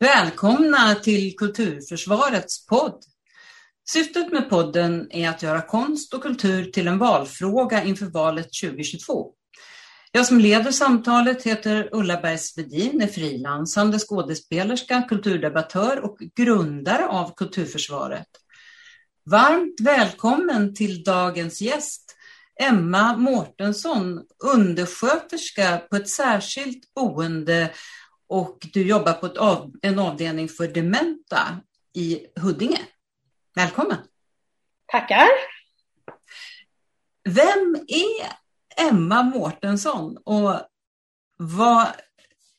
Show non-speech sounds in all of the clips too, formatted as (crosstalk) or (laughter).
Välkomna till Kulturförsvarets podd. Syftet med podden är att göra konst och kultur till en valfråga inför valet 2022. Jag som leder samtalet heter Ulla Bergsvedin, är frilansande skådespelerska, kulturdebattör och grundare av Kulturförsvaret. Varmt välkommen till dagens gäst, Emma Mårtensson, undersköterska på ett särskilt boende och du jobbar på av, en avdelning för dementa i Huddinge. Välkommen! Tackar! Vem är Emma Mårtensson och vad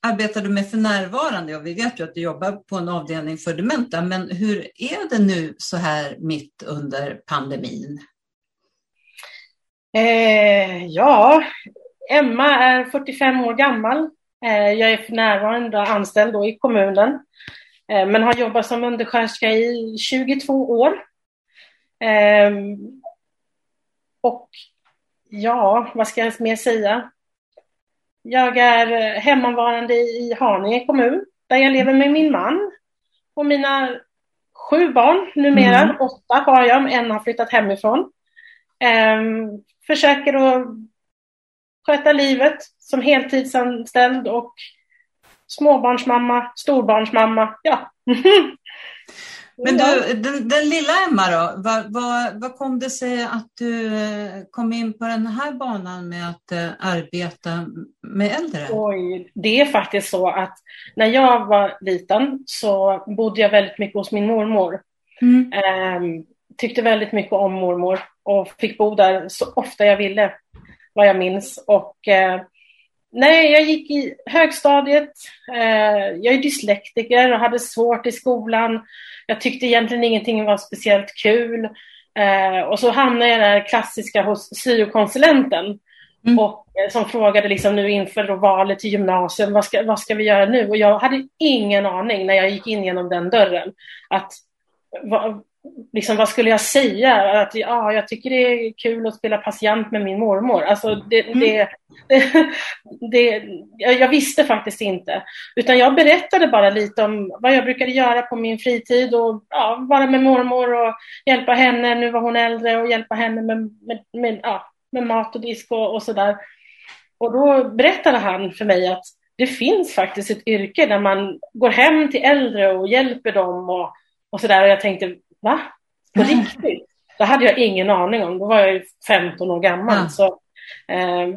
arbetar du med för närvarande? Ja, vi vet ju att du jobbar på en avdelning för dementa, men hur är det nu så här mitt under pandemin? Eh, ja, Emma är 45 år gammal, jag är för närvarande anställd då i kommunen, eh, men har jobbat som undersköterska i 22 år. Ehm, och ja, vad ska jag mer säga? Jag är hemmavarande i Haninge kommun, där jag lever med min man och mina sju barn numera. Mm. Åtta har jag, en har flyttat hemifrån. Um, försöker att sköta livet som heltidsanställd och småbarnsmamma, storbarnsmamma. Ja. (laughs) Men du, den, den, lilla Emma då, vad, vad, vad, kom det sig att du eh, kom in på den här banan med att uh, arbeta med äldre? Oj, det är faktiskt så att när jag var liten så bodde jag väldigt mycket hos min mormor. Mm. Um, tyckte väldigt mycket om mormor och fick bo där så ofta jag ville vad jag minns. Och, eh, nej, jag gick i högstadiet. Eh, jag är dyslektiker och hade svårt i skolan. Jag tyckte egentligen ingenting var speciellt kul. Eh, och så hamnade jag där klassiska hos syokonsulenten. Mm. Och, eh, som frågade liksom nu inför då valet till gymnasium, vad ska, vad ska vi göra nu? Och jag hade ingen aning när jag gick in genom den dörren att vad, liksom, vad skulle jag säga? Att ja, jag tycker det är kul att spela patient med min mormor. Alltså, det, mm. det, (laughs) det, jag visste faktiskt inte. Utan jag berättade bara lite om vad jag brukade göra på min fritid och ja, vara med mormor och hjälpa henne, nu var hon äldre, och hjälpa henne med, med, med, ja, med mat och disk och, och sådär. Och då berättade han för mig att det finns faktiskt ett yrke där man går hem till äldre och hjälper dem och, och sådär. Och jag tänkte, va? På riktigt? Det hade jag ingen aning om. Då var jag 15 år gammal. Ja. Så, eh,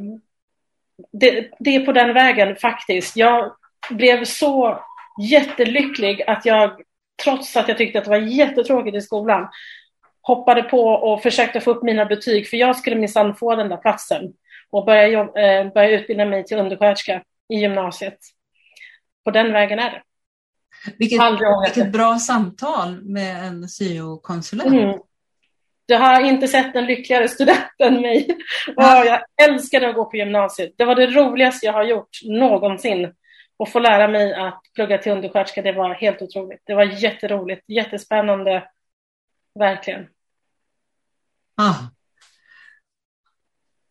det, det, är på den vägen faktiskt. Jag blev så jättelycklig att jag, trots att jag tyckte att det var jättetråkigt i skolan, hoppade på och försökte få upp mina betyg, för jag skulle minsann få den där platsen och börja, eh, börja utbilda mig till undersköterska i gymnasiet. På den vägen är det. Vilket, vilket bra samtal med en syokonsulent. Mm. Jag har inte sett en lyckligare student än mig. (laughs) Ja. Jag älskade att gå på gymnasiet. Det var det roligaste jag har gjort någonsin. Och få lära mig att plugga till undersköterska, det var helt otroligt. Det var jätteroligt, jättespännande. Verkligen. Ah.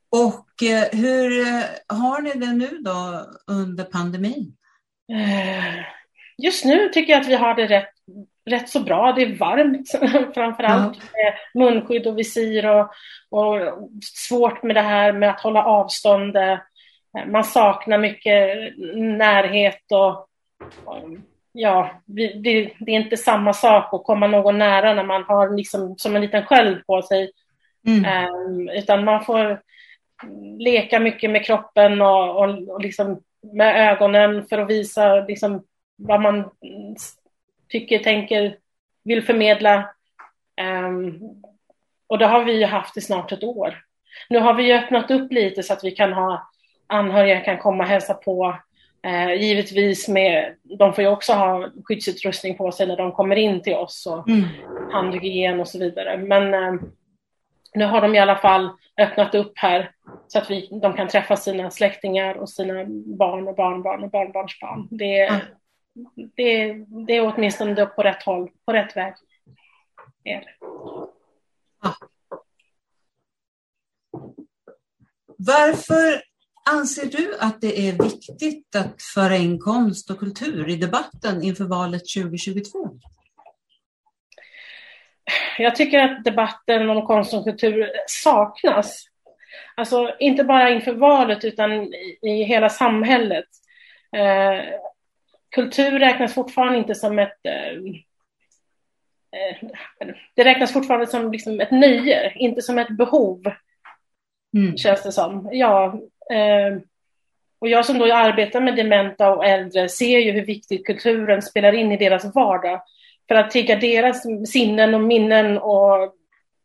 Och eh, hur eh, har ni det nu då under pandemin? Just nu tycker jag att vi har det rätt, rätt så bra. Det är varmt (laughs) framför allt. Ja. Munskydd och visir och, och svårt med det här med att hålla avstånd. Man saknar mycket närhet och, och ja, det, det, är inte samma sak att komma någon nära när man har liksom som en liten sköld på sig. Mm. Um, utan man får leka mycket med kroppen och, och, och liksom med ögonen för att visa liksom vad man tycker, tänker, vill förmedla. Um, och det har vi haft i snart ett år. Nu har vi öppnat upp lite så att vi kan ha anhöriga kan komma och hälsa på. Eh, givetvis med, de får ju också ha skyddsutrustning på sig när de kommer in till oss och mm. handhygien och så vidare. Men eh, nu har de i alla fall öppnat upp här så att vi, de kan träffa sina släktingar och sina barn och barnbarn och barnbarnsbarn. Det, mm det, det är åtminstone på rätt håll, på rätt väg. Är Varför Anser du att det är viktigt att föra in konst och kultur i debatten inför valet 2022? Jag tycker att debatten om konst och kultur saknas. Alltså inte bara inför valet utan i, hela samhället. Eh, kultur räknas fortfarande inte som ett eh, eh, det räknas fortfarande som liksom ett nöje, inte som ett behov. Mm. Känns det som. Ja, eh, och jag som då arbetar med dementa och äldre ser ju hur viktigt kulturen spelar in i deras vardag för att trigga deras sinnen och minnen och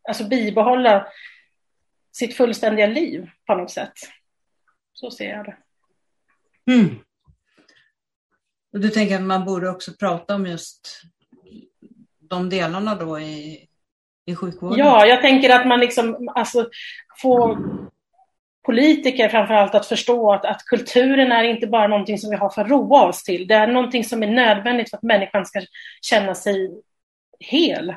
alltså bibehålla sitt fullständiga liv på något sätt. Så ser jag det. Mm. Och du tänker att man borde också prata om just de delarna då i, i sjukvården? Ja, jag tänker att man liksom alltså, får politiker framförallt att förstå att, att kulturen är inte bara någonting som vi har för att roa oss till. Det är någonting som är nödvändigt för att människan ska känna sig hel.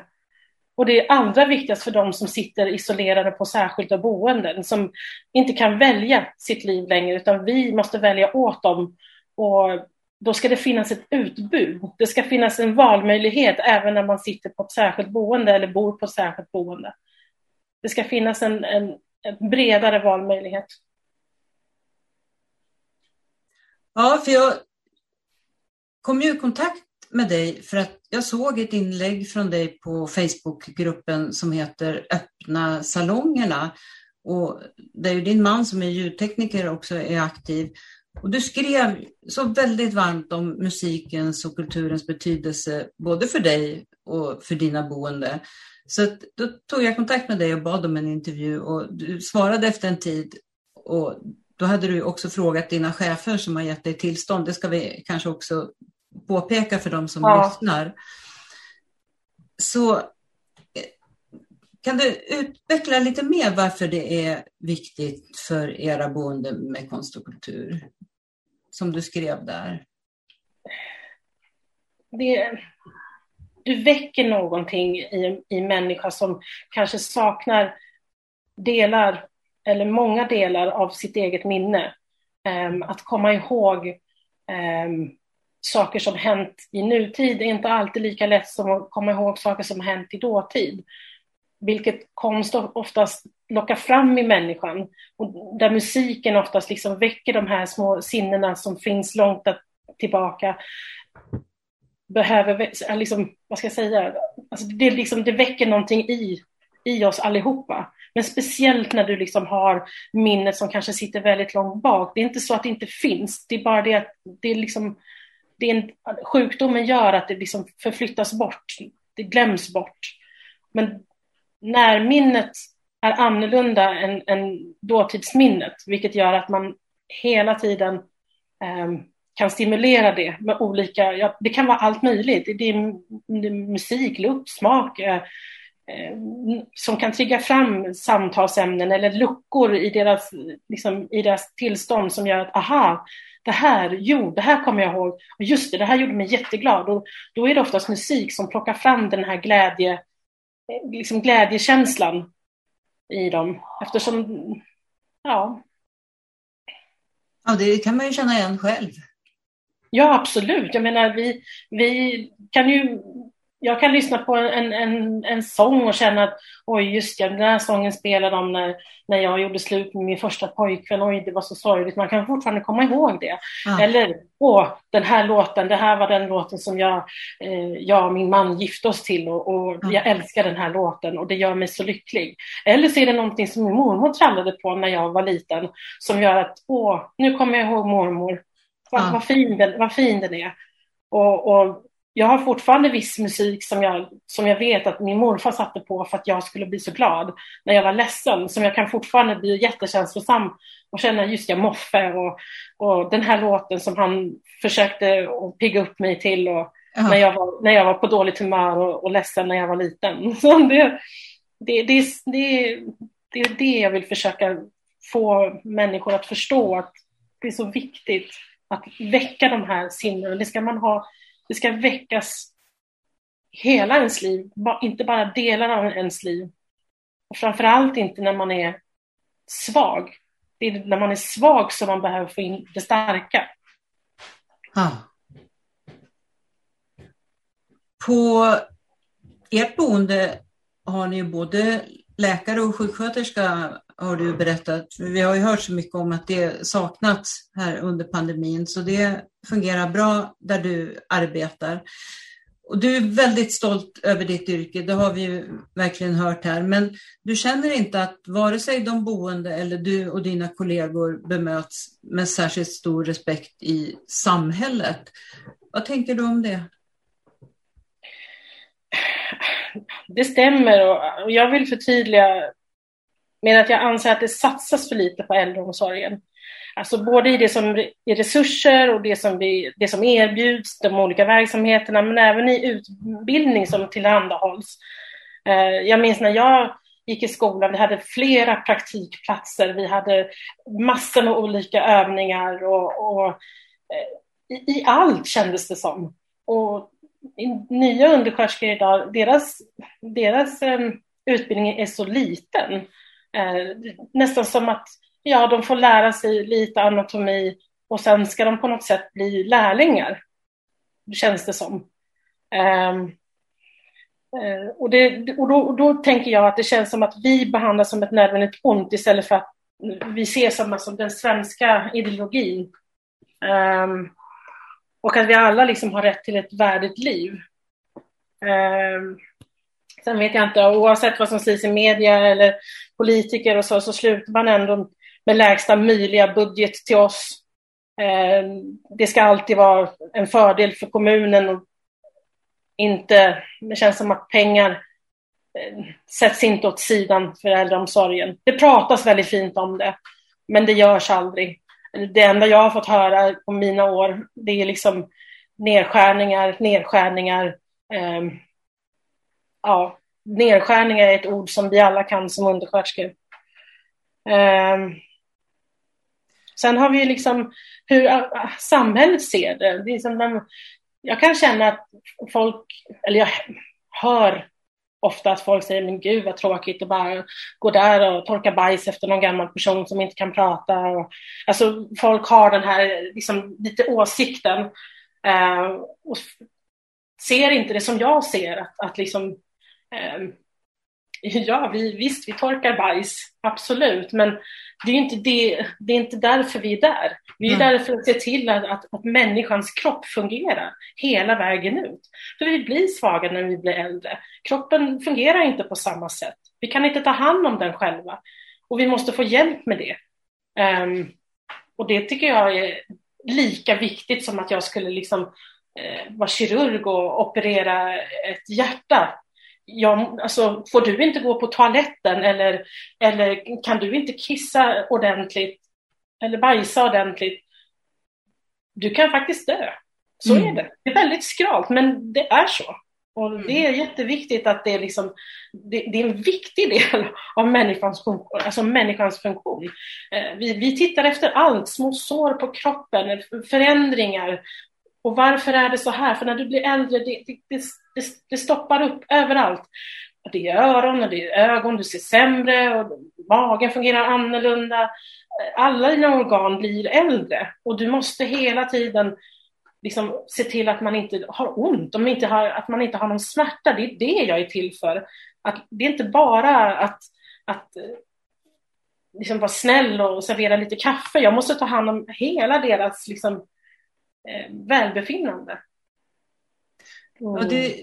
Och det är allra viktigast för de som sitter isolerade på särskilda boenden, som inte kan välja sitt liv längre, utan vi måste välja åt dem. Och då ska det finnas ett utbud. Det ska finnas en valmöjlighet även när man sitter på ett särskilt boende eller bor på ett särskilt boende. Det ska finnas en, en, en bredare valmöjlighet. Ja, för jag kom ju i kontakt med dig för att jag såg ett inlägg från dig på Facebookgruppen som heter Öppna salongerna. Och är ju din man som är ljudtekniker också är aktiv. Och du skrev så väldigt varmt om musikens och kulturens betydelse både för dig och för dina boende. Så då tog jag kontakt med dig och bad om en intervju och du svarade efter en tid. Och då hade du också frågat dina chefer som har gett dig tillstånd. Det ska vi kanske också påpeka för de som ja. lyssnar. Så kan du utveckla lite mer varför det är viktigt för era boende med konst och kultur? Som du skrev där. Det, du väcker någonting i en människa som kanske saknar delar eller många delar av sitt eget minne. Um, att komma ihåg um, saker som hänt i nutid är inte alltid lika lätt som att komma ihåg saker som hänt i dåtid. Vilket konst oftast lockar fram i människan. Och där musiken oftast liksom väcker de här små sinnena som finns långt tillbaka. Behöver, liksom, vad ska jag säga, alltså det, liksom, det väcker någonting i, i oss allihopa. Men speciellt när du liksom har minnet som kanske sitter väldigt långt bak. Det är inte så att det inte finns, det är bara det att det är liksom det är en, sjukdomen gör att det liksom förflyttas bort, det glöms bort. Men närminnet är annorlunda än, än dåtidsminnet, vilket gör att man hela tiden eh, kan stimulera det med olika, ja, det kan vara allt möjligt. Det är, det är musik, lukt, smak, eh, eh, som kan trigga fram samtalsämnen eller luckor i deras, liksom, i deras tillstånd som gör att aha, det här, jo, det här kommer jag ihåg, och just det, det här gjorde mig jätteglad. Och då är det oftast musik som plockar fram den här glädje, liksom glädjekänslan i dem. Eftersom, ja. Ja, det kan man ju känna igen själv. Ja, absolut. Jag menar, vi, vi kan ju jag kan lyssna på en, en, en sång och känna att oj, just ja, den här sången spelade de när, när jag gjorde slut med min första pojkvän. Oj, det var så sorgligt. Man kan fortfarande komma ihåg det. Ah. Eller, åh, den här låten, det här var den låten som jag, eh, jag och min man gifte oss till och, och ah. jag älskar den här låten och det gör mig så lycklig. Eller så är det någonting som min mormor trallade på när jag var liten som gör att, åh, nu kommer jag ihåg mormor. Vad, ah. vad, fin, den, vad fin den är. Och, och jag har fortfarande viss musik som jag, som jag vet att min morfar satte på för att jag skulle bli så glad när jag var ledsen, som jag kan fortfarande bli jättekänslosam och känna just ja, Moffe och, och den här låten som han försökte pigga upp mig till och när, jag var, när jag var på dåligt humör och, och ledsen när jag var liten. (laughs) Så det, det, det, det, det är det jag vill försöka få människor att förstå, att det är så viktigt att väcka de här sinnena. Det ska man ha det ska väckas hela ens liv, inte bara delar av ens liv. Och framförallt inte när man är svag. det är när man är svag som man behöver få in det starka. Ah. På ert boende har ni både läkare och sjuksköterska har du berättat. Vi har ju hört så mycket om att det saknats här under pandemin så det fungerar bra där du arbetar. Och du är väldigt stolt över ditt yrke, det har vi ju verkligen hört här. Men du känner inte att vare sig de boende eller du och dina kollegor bemöts med särskilt stor respekt i samhället. Vad tänker du om det? Det stämmer och jag vill förtydliga men att jag anser att det satsas för lite på äldreomsorgen. Alltså både i det som är resurser och det som, vi, det som erbjuds, de olika verksamheterna, men även i utbildning som tillhandahålls. Eh, jag minns när jag gick i skolan, vi hade flera praktikplatser, vi hade massor med olika övningar och, och eh, i, i, allt kändes det som. Och nya undersköterskor idag, deras, deras eh, utbildning är så liten. Eh, nästan som att ja, de får lära sig lite anatomi och sen ska de på något sätt bli lärlingar. Känns det som. Ehm, eh, och, det, och, då, och då tänker jag att det känns som att vi behandlas som ett nödvändigt ont istället för att vi ser som, som den svenska ideologin. Um, och att vi alla liksom har rätt till ett värdigt liv. Um, sen vet jag inte, oavsett vad som sägs i media eller politiker och så, så slutar man ändå med lägsta möjliga budget till oss. Eh, det ska alltid vara en fördel för kommunen och inte, det känns som att pengar eh, sätts inte åt sidan för äldreomsorgen. Det pratas väldigt fint om det, men det görs aldrig det enda jag har fått höra på mina år, det är liksom nedskärningar, nedskärningar. Eh, Ja, nedskärningar är ett ord som vi alla kan som undersköterskor. Um, sen har vi liksom hur ah, ah, samhället ser det. det är som de, jag kan känna att folk, eller jag hör ofta att folk säger, men gud vad tråkigt att bara gå där och torka bajs efter någon gammal person som inte kan prata. Och, alltså folk har den här liksom, lite åsikten eh, och ser inte det som jag ser, att, att liksom (laughs) Ja, vi, visst, vi torkar bajs, absolut, men det är inte, det, det är inte därför vi är där. Vi är mm. där för att se till att, att, att människans kropp fungerar hela vägen ut. För vi blir svaga när vi blir äldre. Kroppen fungerar inte på samma sätt. Vi kan inte ta hand om den själva och vi måste få hjälp med det. Um, och det tycker jag är lika viktigt som att jag skulle liksom, eh, vara kirurg och operera ett hjärta ja, alltså, får du inte gå på toaletten eller, eller kan du inte kissa ordentligt eller bajsa ordentligt? Du kan faktiskt dö. Så mm. är det. Det är väldigt skralt, men det är så. Och mm. det är jätteviktigt att det är, liksom, det, det, är en viktig del av människans funktion. Alltså människans funktion. Eh, vi, vi tittar efter allt, små sår på kroppen, förändringar, och varför är det så här? För när du blir äldre, det, det, det, det stoppar upp överallt. Och det är öron och det är ögon, du ser sämre och magen fungerar annorlunda. Alla dina organ blir äldre och du måste hela tiden liksom se till att man inte har ont, om inte har, att man inte har någon smärta. Det är det jag är till för. Att det är inte bara att, att eh, liksom vara snäll och servera lite kaffe. Jag måste ta hand om hela deras liksom, eh, välbefinnande. Mm. Ja, det,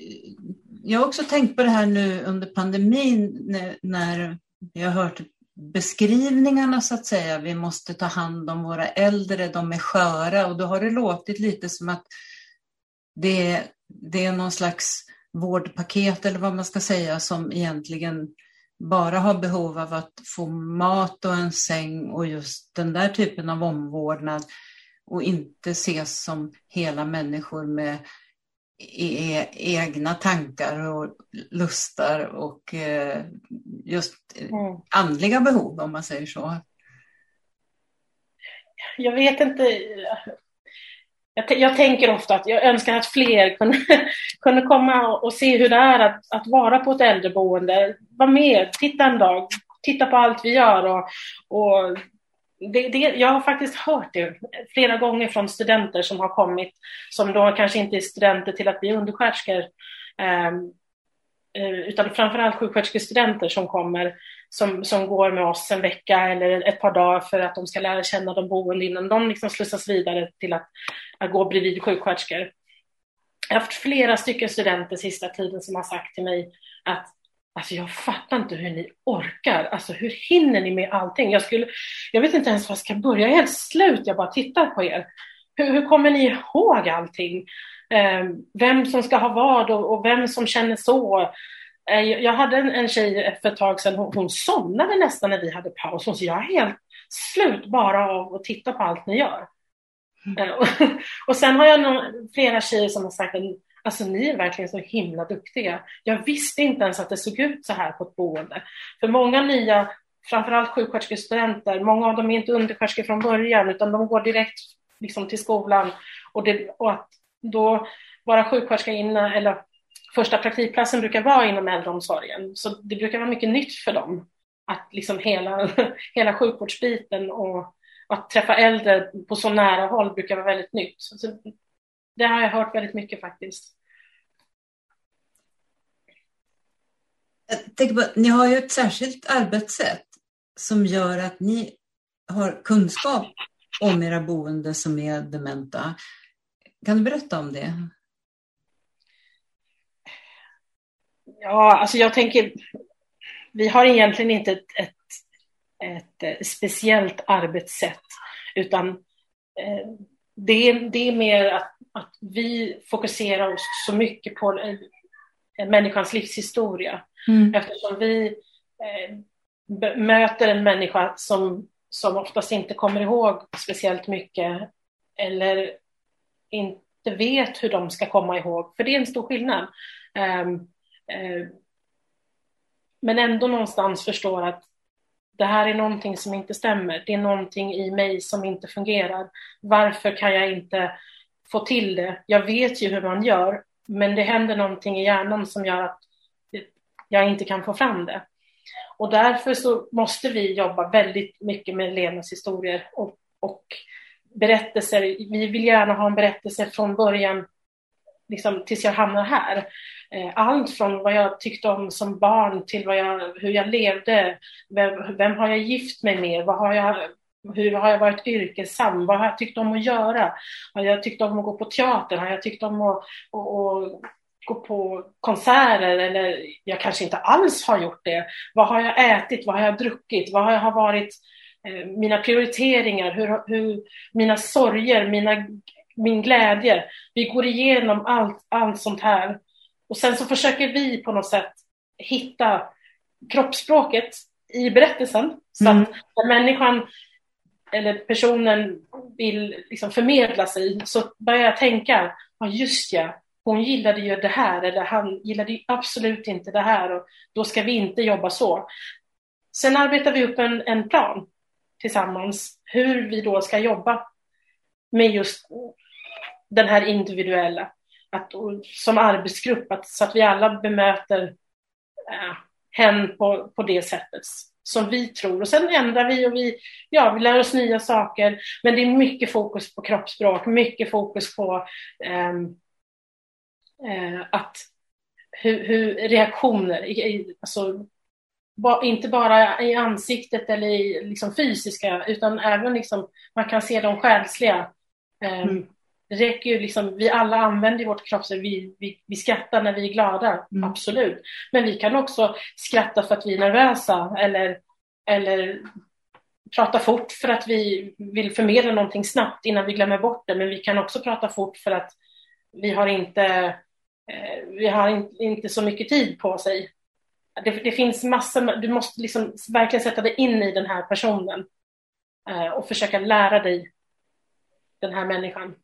jag har också tänkt på det här nu under pandemin när, när jag har hört beskrivningarna så att säga. Vi måste ta hand om våra äldre, de är sköra och då har det låtit lite som att det, det är någon slags vårdpaket eller vad man ska säga som egentligen bara har behov av att få mat och en säng och just den där typen av omvårdnad och inte ses som hela människor med e egna tankar och lustar och eh, just mm. andliga behov om man säger så. Jag vet inte. Jag, jag tänker ofta att jag önskar att fler kunde, (laughs) kunde komma och se hur det är att, att vara på ett äldreboende. Var med, titta en dag, titta på allt vi gör och, och det, det, jag har faktiskt hört det flera gånger från studenter som har kommit, som då kanske inte är studenter till att bli undersköterskor, ehm, eh, utan framförallt sjuksköterskestudenter som kommer, som, som går med oss en vecka eller ett par dagar för att de ska lära känna de boende innan de liksom slussas vidare till att, att gå bredvid sjuksköterskor. Jag har haft flera stycken studenter sista tiden som har sagt till mig att Alltså jag fattar inte hur ni orkar. Alltså hur hinner ni med allting? Jag, skulle, jag vet inte ens var jag ska börja. Jag är helt slut. Jag bara tittar på er. Hur, hur kommer ni ihåg allting? Eh, vem som ska ha vad och, och vem som känner så. Eh, jag hade en, en tjej för ett tag sedan. Hon, hon somnade nästan när vi hade paus. Hon sa jag är helt slut bara av att titta på allt ni gör. Mm. Eh, och, (laughs) och sen har jag någon, flera tjejer som har sagt att Alltså ni är verkligen så himla duktiga. Jag visste inte ens att det såg ut så här på ett boende. För många nya, framförallt sjuksköterskestudenter, många av dem är inte undersköterskor från början utan de går direkt liksom, till skolan. Och, det, och att då vara sjuksköterska inne, eller första praktikplatsen brukar vara inom äldreomsorgen. Så det brukar vara mycket nytt för dem. Att liksom hela, (laughs) hela sjukvårdsbiten och att träffa äldre på så nära håll brukar vara väldigt nytt. Så det har jag hört väldigt mycket faktiskt. Jag tänker på, ni har ju ett särskilt arbetssätt som gör att ni har kunskap om era boende som är dementa. Kan du berätta om det? Ja, alltså jag tänker, vi har egentligen inte ett, ett, ett eh, speciellt arbetssätt, utan eh, det, det är mer att, att vi fokuserar oss så mycket på eh, människans livshistoria. Mm. Eftersom vi eh, möter en människa som, som oftast inte kommer ihåg speciellt mycket eller inte vet hur de ska komma ihåg, för det är en stor skillnad. Eh, eh, men ändå någonstans förstår att det här är någonting som inte stämmer. Det är någonting i mig som inte fungerar. Varför kan jag inte få till det? Jag vet ju hur man gör, men det händer någonting i hjärnan som gör att jag inte kan få fram det. Och därför så måste vi jobba väldigt mycket med levnadshistorier och, och berättelser. Vi vill gärna ha en berättelse från början liksom, tills jag hamnar här. Eh, allt från vad jag tyckte om som barn till vad jag, hur jag levde. Vem, vem har jag gift mig med? Vad har jag, hur har jag varit yrkesam? Vad har jag tyckt om att göra? Har jag tyckt om att gå på teater? Har jag tyckt om att, att, att gå på konserter eller jag kanske inte alls har gjort det. Vad har jag ätit? Vad har jag druckit? Vad har varit eh, mina prioriteringar? Hur, hur, mina sorger, mina, min glädje? Vi går igenom allt, allt sånt här. Och sen så försöker vi på något sätt hitta kroppsspråket i berättelsen. Så mm. att när människan eller personen vill liksom förmedla sig så börjar jag tänka, ja just ja, hon gillade ju det här eller han gillade ju absolut inte det här och då ska vi inte jobba så. Sen arbetar vi upp en, en plan tillsammans hur vi då ska jobba med just den här individuella att, som arbetsgrupp, att, så att vi alla bemöter äh, hen på, på det sättet som vi tror. Och sen ändrar vi och vi, ja, vi lär oss nya saker. Men det är mycket fokus på kroppsspråk, mycket fokus på äh, att hur, hur reaktioner, alltså, inte bara i ansiktet eller i liksom, fysiska, utan även liksom, man kan se de själsliga. Ehm, mm. Det räcker ju liksom, vi alla använder vårt kroppsspråk, vi, vi, vi skrattar när vi är glada, mm. absolut. Men vi kan också skratta för att vi är nervösa eller, eller prata fort för att vi vill förmedla någonting snabbt innan vi glömmer bort det. Men vi kan också prata fort för att vi har inte, eh, vi har in, inte så mycket tid på sig. Det, det finns massor, du måste liksom verkligen sätta dig in i den här personen eh, och försöka lära dig den här människan.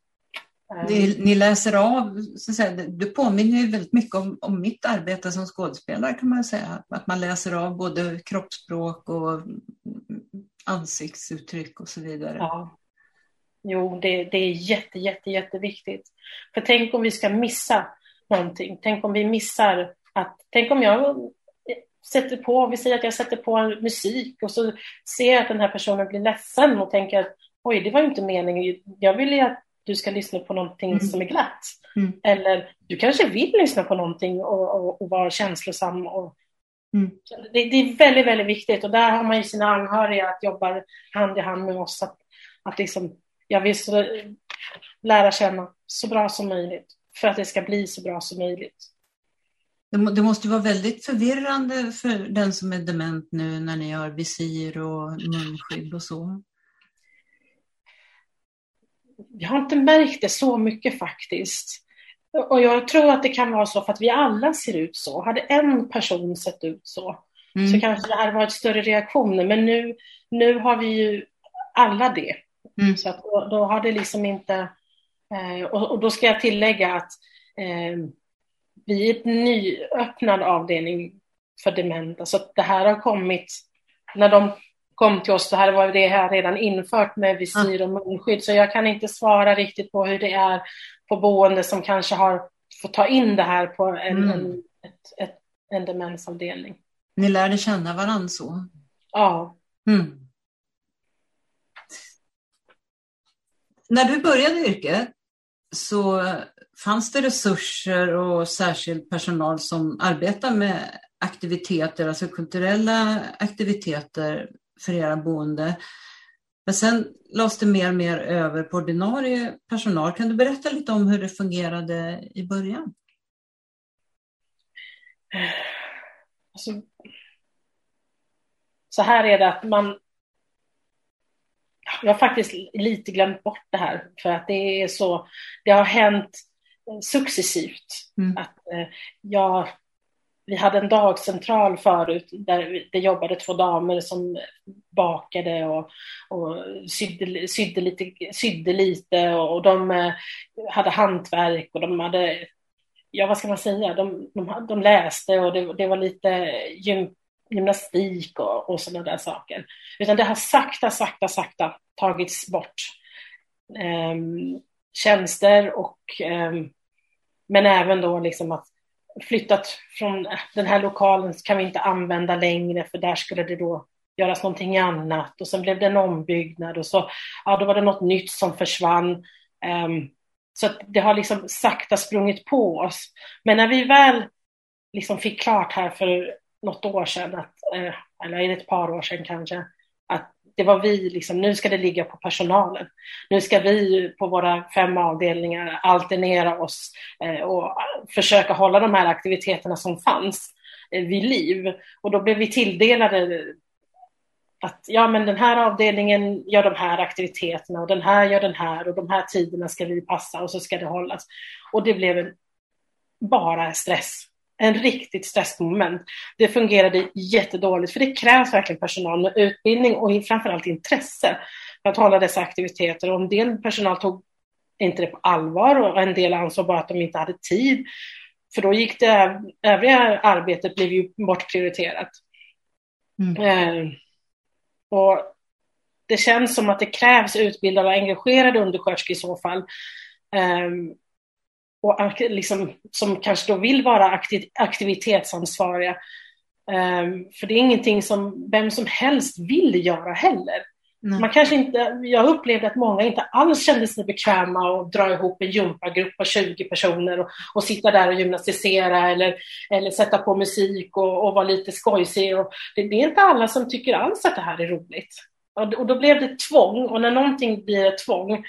Det, ni läser av, så att säga, det påminner ju väldigt mycket om, om mitt arbete som skådespelare kan man säga. Att man läser av både kroppsspråk och ansiktsuttryck och så vidare. Ja. Jo, det, det är jätte, jätte, jätteviktigt. För tänk om vi ska missa någonting. Tänk om vi missar att, tänk om jag sätter på, vi säger att jag sätter på musik och så ser jag att den här personen blir ledsen och tänker att oj, det var ju inte meningen. Jag vill ju att du ska lyssna på någonting mm. som är glatt. Mm. Eller du kanske vill lyssna på någonting och, och, och vara känslosam. Och, mm. det, det, är väldigt, väldigt viktigt och där har man ju sina anhöriga att jobba hand i hand med oss. Att, att liksom, jag vill så, lära känna så bra som möjligt för att det ska bli så bra som möjligt. Det måste vara väldigt förvirrande för den som är dement nu när ni har visir och munskydd och så. Jag har inte märkt det så mycket faktiskt. Och jag tror att det kan vara så för att vi alla ser ut så. Hade en person sett ut så, mm. så kanske det hade varit större reaktioner. Men nu, nu har vi ju alla det. Mm. Så att då, då, har det liksom inte... Eh, och, då ska jag tillägga att eh, vi är en nyöppnad avdelning för dementa. Så det här har kommit, när de kom till oss så här var det här redan infört med visir och munskydd. Så jag kan inte svara riktigt på hur det är på boende som kanske har fått ta in det här på en, mm. en, ett, ett, en demensavdelning. Ni lärde känna varandra så? Ja. Mm. När du började yrket så fanns det resurser och särskild personal som arbetar med aktiviteter, alltså kulturella aktiviteter för era boende. Men sen lades det mer och mer över på ordinarie personal. Kan du berätta lite om hur det fungerade i början? Alltså, så här är det att man... Jag har faktiskt lite glömt bort det här för att det är så... Det har hänt successivt. Mm. Att eh, jag vi hade en dagcentral förut där det jobbade två damer som bakade och, och sydde, sydde, lite, sydde lite och, de eh, hade hantverk och de hade, ja vad ska man säga, de, de, de läste och det, det var lite gym, gymnastik och, och sådana där saker. Utan det har sakta, sakta, sakta tagits bort. Um, tjänster och um, men även då liksom att flyttat från den här lokalen kan vi inte använda längre för där skulle det då göras någonting annat och sen blev det en ombyggnad och så ja, då var det något nytt som försvann. Um, så det har liksom sakta sprungit på oss. Men när vi väl liksom fick klart här för något år sedan, att, eh, eller ett par år sedan kanske, att det var vi, liksom, nu ska det ligga på personalen. Nu ska vi på våra fem avdelningar alternera oss eh, och försöka hålla de här aktiviteterna som fanns eh, vid liv. Och då blev vi tilldelade att ja, men den här avdelningen gör de här aktiviteterna och den här gör den här och de här tiderna ska vi passa och så ska det hållas. Och det blev bara stress en riktigt stressmoment. Det fungerade jättedåligt för det krävs verkligen personal med utbildning och framförallt intresse för att hålla dessa aktiviteter. Och en del personal tog inte det på allvar och en del ansåg bara att de inte hade tid. För då gick det övriga arbetet blev ju bortprioriterat. Mm. Eh, och det känns som att det krävs utbildade och engagerade undersköterskor i så fall. Eh, och liksom, som kanske då vill vara aktiv, aktivitetsansvariga. Um, för det är ingenting som vem som helst vill göra heller. Nej. Man kanske inte, jag upplevde att många inte alls kände sig bekväma att dra ihop en gympagrupp på 20 personer och, och sitta där och gymnastisera eller, eller sätta på musik och, och vara lite skojsig. Och det, det, är inte alla som tycker alls att det här är roligt. Och, och då blev det tvång och när någonting blir ett tvång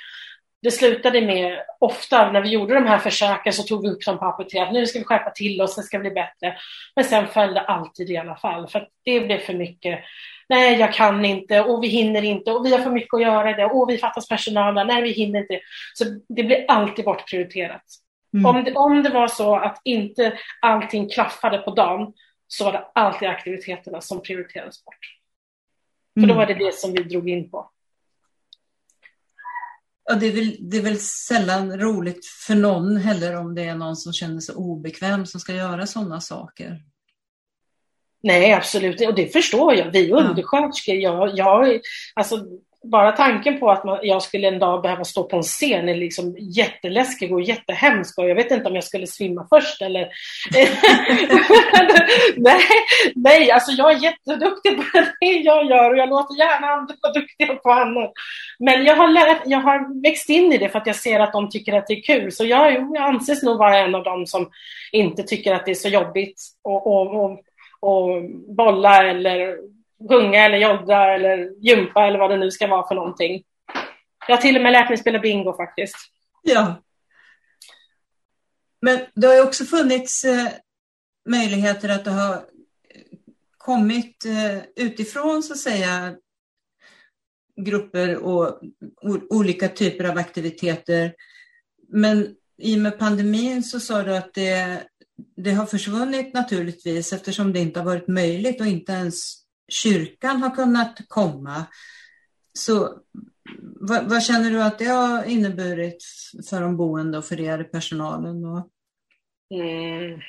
det slutade med, ofta när vi gjorde de här försöken så tog vi upp dem på apoteket, nu ska vi skärpa till oss, det ska bli bättre. Men sen föll det alltid i alla fall, för det blev för mycket. Nej, jag kan inte och vi hinner inte och vi har för mycket att göra det och vi fattas personal, nej vi hinner inte. Så det blir alltid bortprioriterat. Mm. Om, det, om det var så att inte allting klaffade på dagen så var det alltid aktiviteterna som prioriterades bort. För då mm. var det det som vi drog in på. Ja, det, är väl, det är väl sällan roligt för någon heller om det är någon som känner sig obekväm som ska göra sådana saker. Nej, absolut. Och det förstår jag. Vi undersköterskor, jag, jag, alltså, bara tanken på att man, jag skulle en dag behöva stå på en scen är liksom jätteläskig och jättehemsk och jag vet inte om jag skulle svimma först eller... (laughs) nej, nej, alltså jag är jätteduktig på det jag gör och jag låter gärna andra vara duktiga på annat. Men jag har, lärt, jag har växt in i det för att jag ser att de tycker att det är kul. Så jag, jag anses nog vara en av dem som inte tycker att det är så jobbigt att och, och, och bolla eller sjunga eller jodda eller gympa eller vad det nu ska vara för någonting. Jag har till och med lärt mig spela bingo faktiskt. Ja. Men det har ju också funnits eh, möjligheter att det har eh, kommit eh, utifrån så att säga grupper och olika typer av aktiviteter. Men i och med pandemin så sa du att det, det har försvunnit naturligtvis eftersom det inte har varit möjligt och inte ens kyrkan har kunnat komma. Så vad, vad, känner du att det har inneburit för de boende och för er personalen? Då? Mm.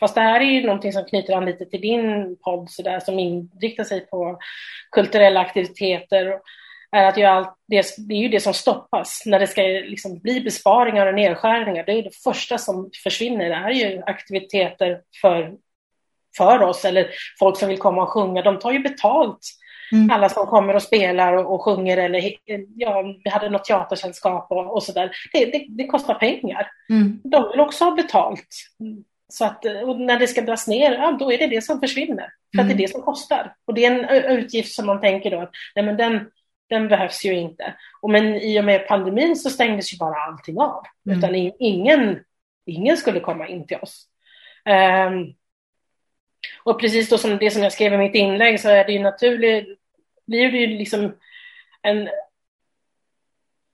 Fast det här är ju någonting som knyter an lite till din podd så där, som inriktar sig på kulturella aktiviteter. Är att allt, det, är ju det som stoppas när det ska liksom bli besparingar och nedskärningar. Det är det första som försvinner. Det här är ju aktiviteter för för oss eller folk som vill komma och sjunga, de tar ju betalt. Mm. Alla som kommer och spelar och, och sjunger eller ja, vi hade något teatersällskap och, och sådär. Det, det, det, kostar pengar. Mm. De vill också ha betalt. Så att när det ska dras ner, ja, då är det det som försvinner. För mm. att det är mm. det som kostar. Och det är en utgift som man tänker då att nej, men den, den behövs ju inte. Och men i och med pandemin så stängdes ju bara allting av. Mm. Utan ingen, ingen skulle komma in till oss. Um, och precis då som det som jag skrev i mitt inlägg så är det ju naturligt, blir det ju liksom en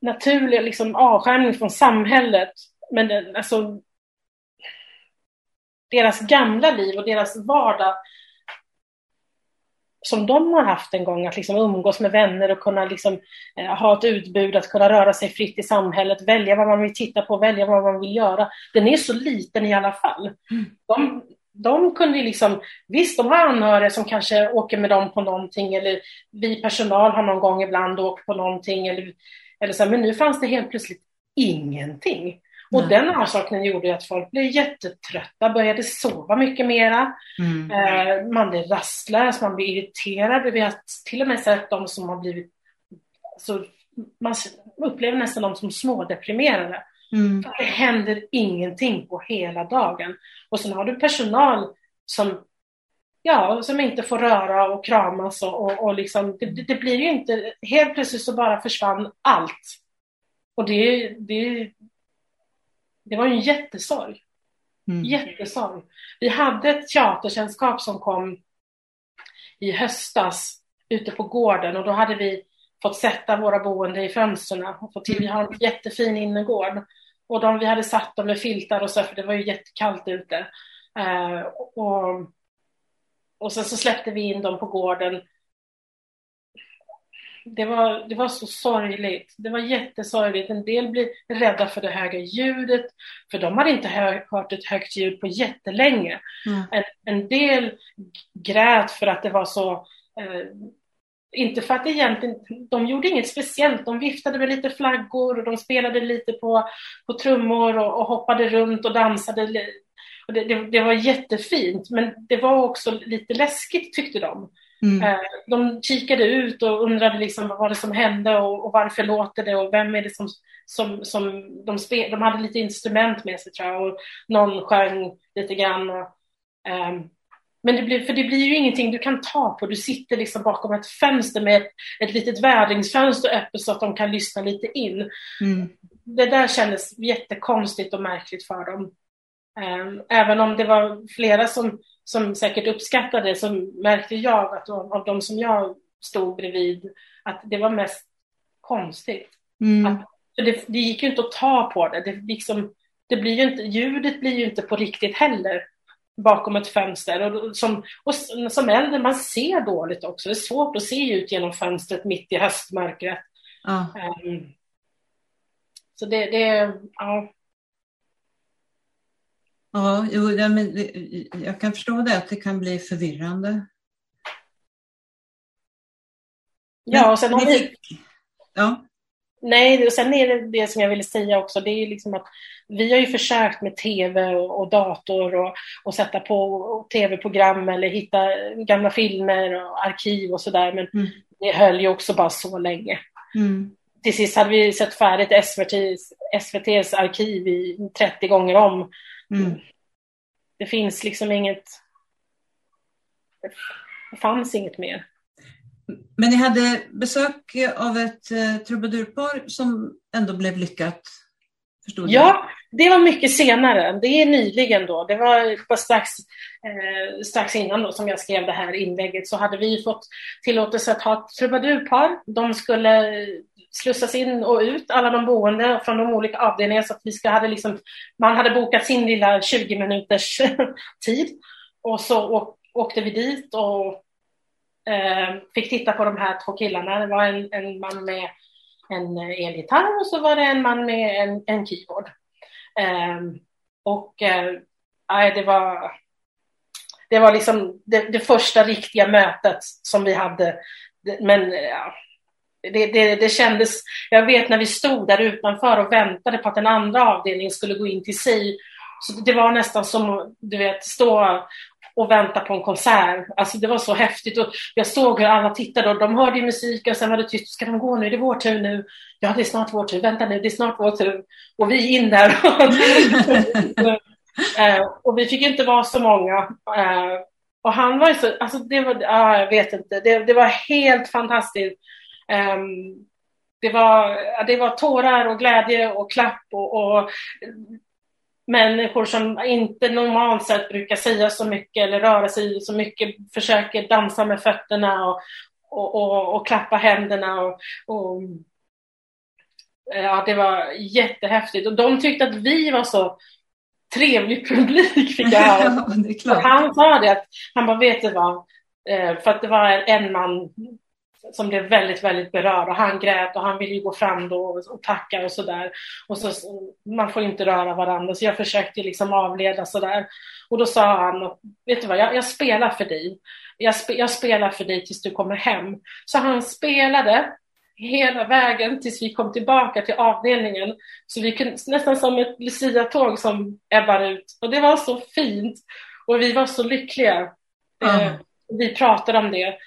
naturlig liksom avskärmning från samhället. Men alltså deras gamla liv och deras vardag som de har haft en gång, att liksom umgås med vänner och kunna liksom, eh, ha ett utbud, att kunna röra sig fritt i samhället, välja vad man vill titta på, välja vad man vill göra. Den är så liten i alla fall. Mm. De, de kunde ju liksom, visst de har anhöriga som kanske åker med dem på någonting eller vi personal har någon gång ibland åkt på någonting eller, eller så, men nu fanns det helt plötsligt ingenting. Och den avsaknaden gjorde att folk blev jättetrötta, började sova mycket mera. Mm. Eh, man blev rastlös, man blev irriterad. Vi har till och med sett de som har blivit... Alltså, man upplever nästan dem som smådeprimerade. Mm. För det händer ingenting på hela dagen. Och sen har du personal som, ja, som inte får röra och kramas och, och, och liksom, det, det, blir ju inte, helt plötsligt så bara försvann allt. Och det, det, det var ju en jättesorg. Mm. Jättesorg. Vi hade ett teatersällskap som kom i höstas ute på gården och då hade vi fått sätta våra boende i fönstren och fått till, vi har en jättefin innergård. Och de, vi hade satt dem med filtar och så, för det var ju jättekallt ute. Uh, och, och sen så släppte vi in dem på gården. Det var, det var så sorgligt. Det var jättesorgligt. En del blev rädda för det höga ljudet, för de hade inte hör, hört ett högt ljud på jättelänge. Mm. En, en del grät för att det var så eh, inte för att egentligen, de gjorde inget speciellt. De viftade med lite flaggor och de spelade lite på, på trummor och, och hoppade runt och dansade. Och det, det, det, var jättefint, men det var också lite läskigt tyckte de. Mm. Eh, de kikade ut och undrade liksom vad det som hände och, och, varför låter det och vem är det som, som, som de, spel, de hade lite instrument med sig tror jag och någon sjöng lite grann. Och, um, men det blir, för det blir ju ingenting du kan ta på. Du sitter liksom bakom ett fönster med ett, ett litet vädringsfönster öppet så att de kan lyssna lite in. Mm. Det där kändes jättekonstigt och märkligt för dem. Ehm, även om det var flera som, som säkert uppskattade det så märkte jag att av, de som jag stod bredvid att det var mest konstigt. Mm. Att, det, det, gick ju inte att ta på det. Det, liksom, det blir ju inte, ljudet blir ju inte på riktigt heller bakom ett fönster. Och som, och som äldre, man ser dåligt också. Det är svårt att se ut genom fönstret mitt i höstmörkret. Ja. Um, så det, det, ja. Ja, jo, ja, men jag kan förstå det, att det kan bli förvirrande. Ja, och sen har vi... Ja. Nej, och sen är det det som jag ville säga också, det är liksom att vi har ju försökt med tv och, dator och, och, sätta på tv-program eller hitta gamla filmer och arkiv och sådär, men mm. det höll ju också bara så länge. Mm. Till sist hade vi sett färdigt SVTs, SVTs arkiv i 30 gånger om. Mm. Det finns liksom inget... Det fanns inget mer. Men ni hade besök av ett eh, trubadurpar som ändå blev lyckat? Förstod ja, det var mycket senare. Det är nyligen då. Det var strax, eh, strax innan då som jag skrev det här inlägget så hade vi fått tillåtelse att ha ett trubadurpar. De skulle slussas in och ut, alla de boende från de olika avdelningarna så att vi ska, hade liksom, man hade bokat sin lilla 20 minuters (laughs) tid och så åkte vi dit och eh, Eh, fick titta på de här två killarna. Det var en, en man med en eh, elgitarr och så var det en man med en, en keyboard. Eh, och eh, det var det var liksom det, det, första riktiga mötet som vi hade. Men eh, ja, det, det, det, kändes, jag vet när vi stod där utanför och väntade på att den andra avdelningen skulle gå in till sig. Så det var nästan som du vet, stå och vänta på en konsert. Alltså det var så häftigt. Och jag såg hur alla tittade och de hörde musiken och sen var det tyst. Ska de gå nu? Det är vår tur nu. Ja, det är snart vår tur. Vänta nu, det är snart vår tur. Och vi in där. (laughs) Eh, och vi fick inte vara så många. Eh, och han var ju så, alltså det var, ah, jag vet inte, det, det var helt fantastiskt. Um, det var, det var tårar och glädje och klapp och, och människor som inte normalt sett brukar säga så mycket eller röra sig så mycket försöker dansa med fötterna och, och, och, och klappa händerna. Och, och, ja, det var jättehäftigt och de tyckte att vi var så trevlig publik fick jag höra. (laughs) han sa det, att han bara, vet du vad, eh, för att det var en man som blev väldigt, väldigt berörd och han grät och han ville ju gå fram då och, tacka och sådär. Och så, man får inte röra varandra så jag försökte liksom avleda sådär. Och då sa han, vet du vad, jag, jag spelar för dig. Jag, spe, jag spelar för dig tills du kommer hem. Så han spelade hela vägen tills vi kom tillbaka till avdelningen. Så vi kunde, nästan som ett Lucia-tåg som ebbar ut. Och det var så fint. Och vi var så lyckliga. Mm. Eh, vi pratade om det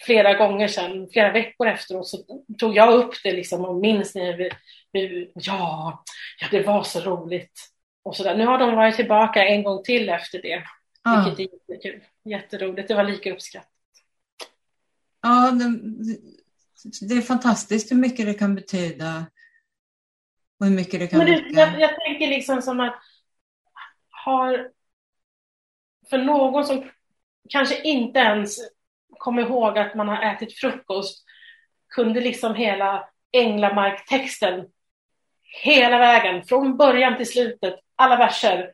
flera gånger sedan, flera veckor efteråt, så tog jag upp det liksom och minns när vi, vi, ja, ja, det var så roligt. Och så där. Nu har de varit tillbaka en gång till efter det, ah. vilket är jättekul. Jätteroligt, det var lika uppskattat. Ja, det, det är fantastiskt hur mycket det kan betyda och hur mycket det kan Men det, jag, jag tänker liksom som att har för någon som kanske inte ens kom ihåg att man har ätit frukost, kunde liksom hela Änglamark-texten hela vägen, från början till slutet, alla verser,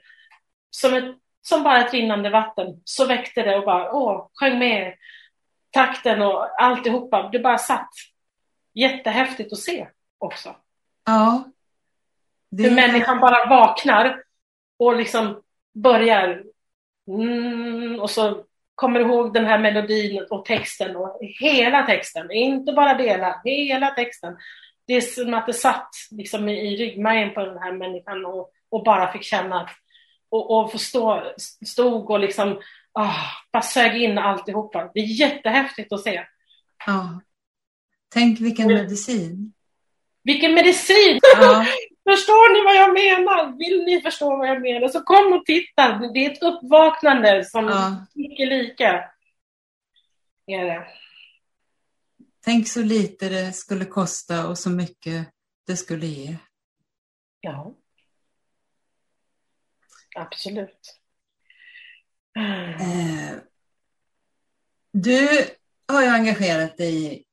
som, ett, som bara ett rinnande vatten. Så väckte det och bara, åh, sjöng med takten och alltihopa. Det bara satt. Jättehäftigt att se också. Ja. Det... Hur människan bara vaknar och liksom börjar mm, och så kommer ihåg den här melodin och texten och hela texten, inte bara delar, hela texten. Det är som att det satt liksom i, ryggmärgen på den här människan och, och bara fick känna och, och förstå, stod och liksom oh, bara sög in alltihopa. Det är jättehäftigt att se. Ja. Tänk vilken medicin. Vilken medicin! Ja. (laughs) Förstår ni vad jag menar? Vill ni förstå vad jag menar så kom och titta. Det är ett uppvaknande som ja. icke lika. Är det. Tänk så lite det skulle kosta och så mycket det skulle ge. Ja. Absolut. Eh, du har ju engagerat dig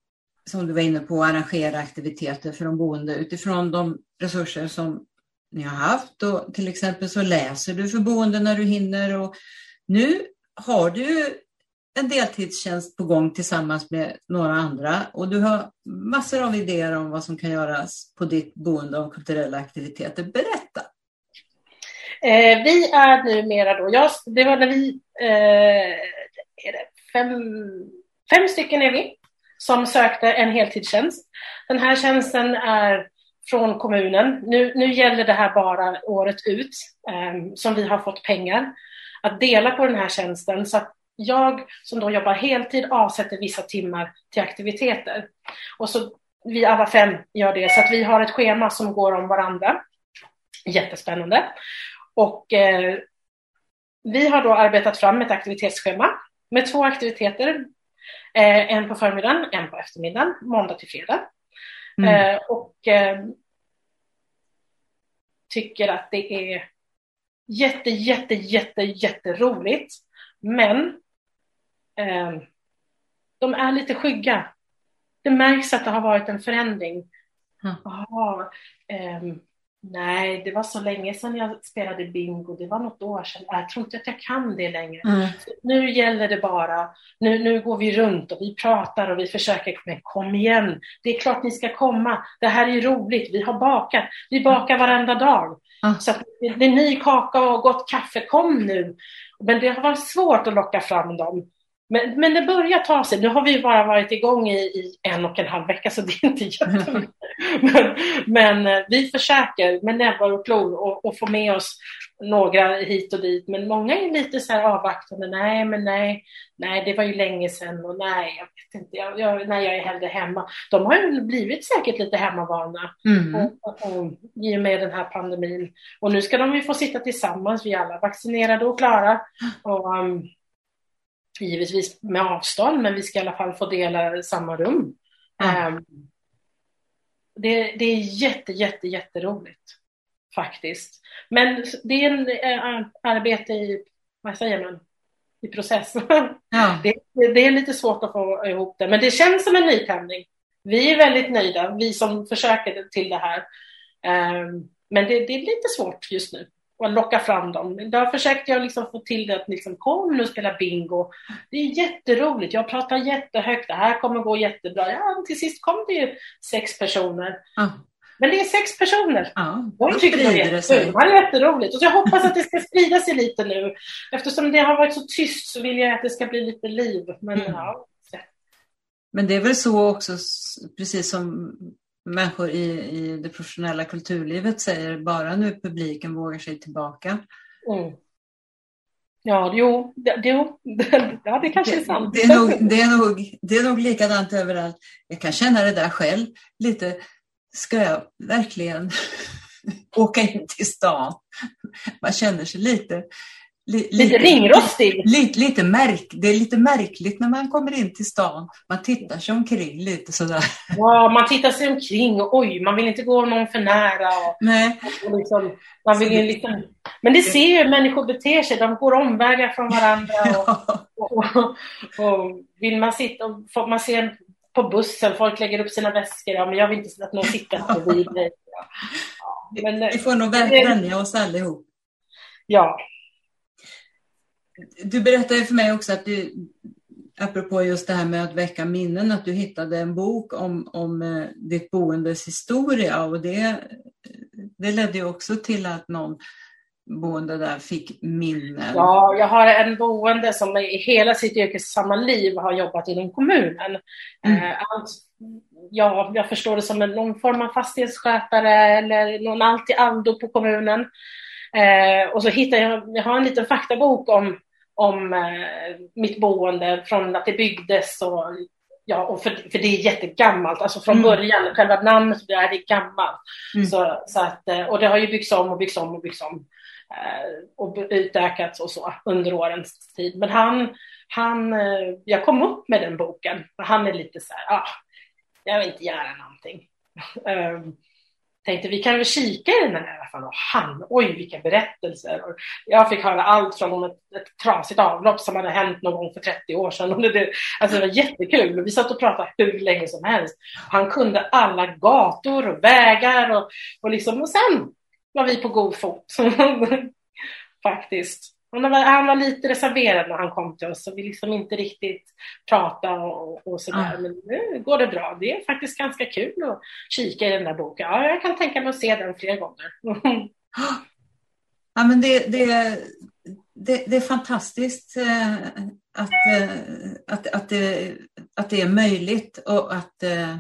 som du var inne på, arrangera aktiviteter för de boende utifrån de resurser som ni har haft. Och till exempel så läser du för boende när du hinner och nu har du en deltidstjänst på gång tillsammans med några andra och du har massor av idéer om vad som kan göras på ditt boende om kulturella aktiviteter. Berätta! Eh, vi är numera då, jag, det var när vi, eh, är det fem, fem stycken är vi som sökte en heltidstjänst. Den här tjänsten är från kommunen. Nu, nu gäller det här bara året ut eh, som vi har fått pengar att dela på den här tjänsten så att jag som då jobbar heltid avsätter vissa timmar till aktiviteter. Och så vi alla fem gör det så att vi har ett schema som går om varandra. Jättespännande. Och eh, vi har då arbetat fram ett aktivitetsschema med två aktiviteter. Eh, en på förmiddagen, en på eftermiddagen, måndag till fredag. Mm. Eh, och eh, tycker att det är jätte, jätte, jätte, jätteroligt. Men eh, de är lite skygga. Det märks att det har varit en förändring. Mm. Aha, eh, Nej, det var så länge sedan jag spelade bingo. Det var något år sedan. Jag tror inte att jag kan det längre. Mm. Nu gäller det bara, nu, nu går vi runt och vi pratar och vi försöker, men kom igen, det är klart ni ska komma. Det här är roligt, vi har bakat, vi bakar varenda dag. Mm. Så det är ny kaka och gott kaffe, kom nu. Men det har varit svårt att locka fram dem. Men, men det börjar ta sig. Nu har vi bara varit igång i, i en och en halv vecka så det är inte jättemycket. (laughs) men, men eh, vi försöker med näbbar och klor och, och få med oss några hit och dit. Men många är lite så här avvaktande. Nej, men nej, nej, det var ju länge sedan och nej, jag vet inte, jag, jag, nej, jag är hellre hemma. De har ju blivit säkert lite hemmavana mm. och, och, och, i och med den här pandemin. Och nu ska de ju få sitta tillsammans, vi alla vaccinerade och klara. Och, um, givetvis med avstånd, men vi ska i alla fall få dela samma rum. Mm. Det, det, är jätte, jätte, jätteroligt faktiskt. Men det är en äh, arbete i, vad säger man, i process. (laughs) Ja. det, det, är lite svårt att få ihop det, men det känns som en nytändning. Vi är väldigt nöjda, vi som försöker till det här. Um, men det, det, är lite svårt just nu och locka fram dem. Där försökte jag liksom få till det att liksom, kom nu och spela bingo. Det är jätteroligt, jag pratar jättehögt, det här kommer gå jättebra. Ja, till sist kom det ju sex personer. Mm. Men det är sex personer. Ja, De tycker det jättekul. Det är jätteroligt. Och jag hoppas att det ska sprida sig lite nu. Eftersom det har varit så tyst så vill jag att det ska bli lite liv. Men, mm. ja. Men det är väl så också, precis som människor i, i det professionella kulturlivet säger, bara nu publiken vågar sig tillbaka. Mm. Ja, jo, det, jo, (laughs) ja, det kanske är sant. Det är, nog, det, är nog, det är nog likadant överallt. Jag kan känna det där själv lite. Ska jag verkligen (laughs) åka in till stan? Man känner sig lite lite, lite ringrostig. Lite, lite märk, det är lite märkligt när man kommer in till stan. Man tittar sig omkring lite sådär. Ja, man tittar sig omkring och oj, man vill inte gå någon för nära. Och, Nej. Och liksom, man vill ju liksom, men det ser ju hur människor beter sig. De går omvägar från varandra. Och, och, och, vill man sitta och man ser på bussen, folk lägger upp sina väskor. Ja, men jag vill inte att någon sitter bredvid mig. (laughs) Ja. Men, vi får nog vänja oss allihop. Ja, du berättade för mig också att du, apropå just det här med att väcka minnen, att du hittade en bok om, om eh, ditt boendes historia och det, det ledde ju också till att någon boende där fick minnen. Ja, jag har en boende som i hela sitt yrkessamma liv har jobbat inom kommunen. Mm. Eh, allt, ja, jag förstår det som en, någon form av fastighetsskötare eller någon allt i allo på kommunen. Eh, och så hittade jag, jag har en liten faktabok om om eh, mitt boende från att det byggdes och Ja, och för, för det är jättegammalt, alltså från mm. början, själva namnet det är gammalt. Mm. Så, så att, eh, och det har ju byggts om och byggts om och byggts om eh, och utökats och så under årens tid. Men han, han, jag kom upp med den boken och han är lite så här, ah, jag vill inte göra någonting. (laughs) tänkte vi kan väl kika i den här i alla fall. Och han, oj vilka berättelser. Och jag fick höra allt från ett, ett trasigt avlopp som hade hänt någon gång för 30 år sedan. Och det, alltså det var jättekul. Vi satt och pratade hur länge som helst. Han kunde alla gator och vägar och, och, liksom, och sen var vi på god fot. (laughs) Faktiskt. Han var, han var lite reserverad när han kom till oss, så vi liksom inte riktigt pratade och, och sådär. Mm. Men nu går det bra. Det är faktiskt ganska kul att kika i den där boken. Ja, jag kan tänka mig att se den fler gånger. (laughs) ja, men det, det, det, det är fantastiskt eh, att, eh, att, att, det, att det är möjligt och att eh,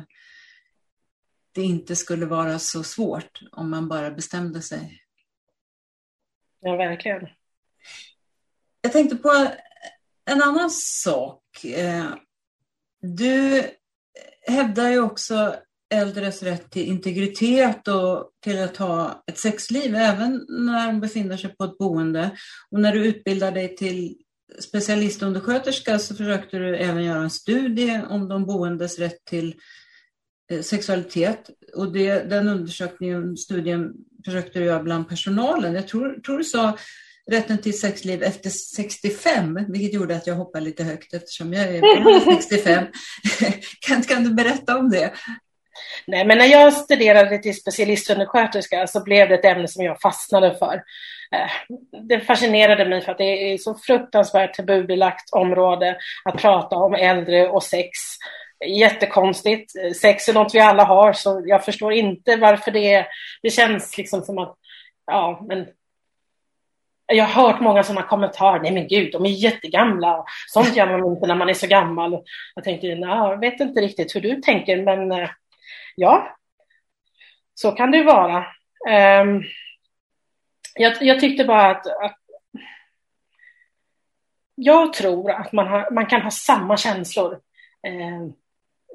det inte skulle vara så svårt om man bara bestämde sig. Ja, verkligen. Jag tänkte på en annan sak. Eh, du hävdar ju också äldres rätt till integritet och till att ha ett sexliv även när de befinner sig på ett boende. Och när du utbildar dig till specialistundersköterska så försökte du även göra en studie om de boendes rätt till eh, sexualitet. Och det, den undersökningen, studien försökte du göra bland personalen. Jag tror, tror du sa rätten till sexliv efter 65, vilket gjorde att jag hoppade lite högt eftersom jag är (laughs) 65. (laughs) kan, kan du berätta om det? Nej, men när jag studerade till specialistundersköterska så blev det ett ämne som jag fastnade för. Eh, det fascinerade mig för att det är så fruktansvärt tabubelagt område att prata om äldre och sex. Jättekonstigt. Sex är något vi alla har, så jag förstår inte varför det är. Det känns liksom som att, ja, men jag har hört många sådana kommentarer. Nej men gud, de är jättegamla. Sånt gör man inte när man är så gammal. Jag tänkte, jag vet inte riktigt hur du tänker, men eh, ja, så kan det vara. Um, jag, jag, tyckte bara att, att jag tror att man, har, man, kan ha samma känslor. Um,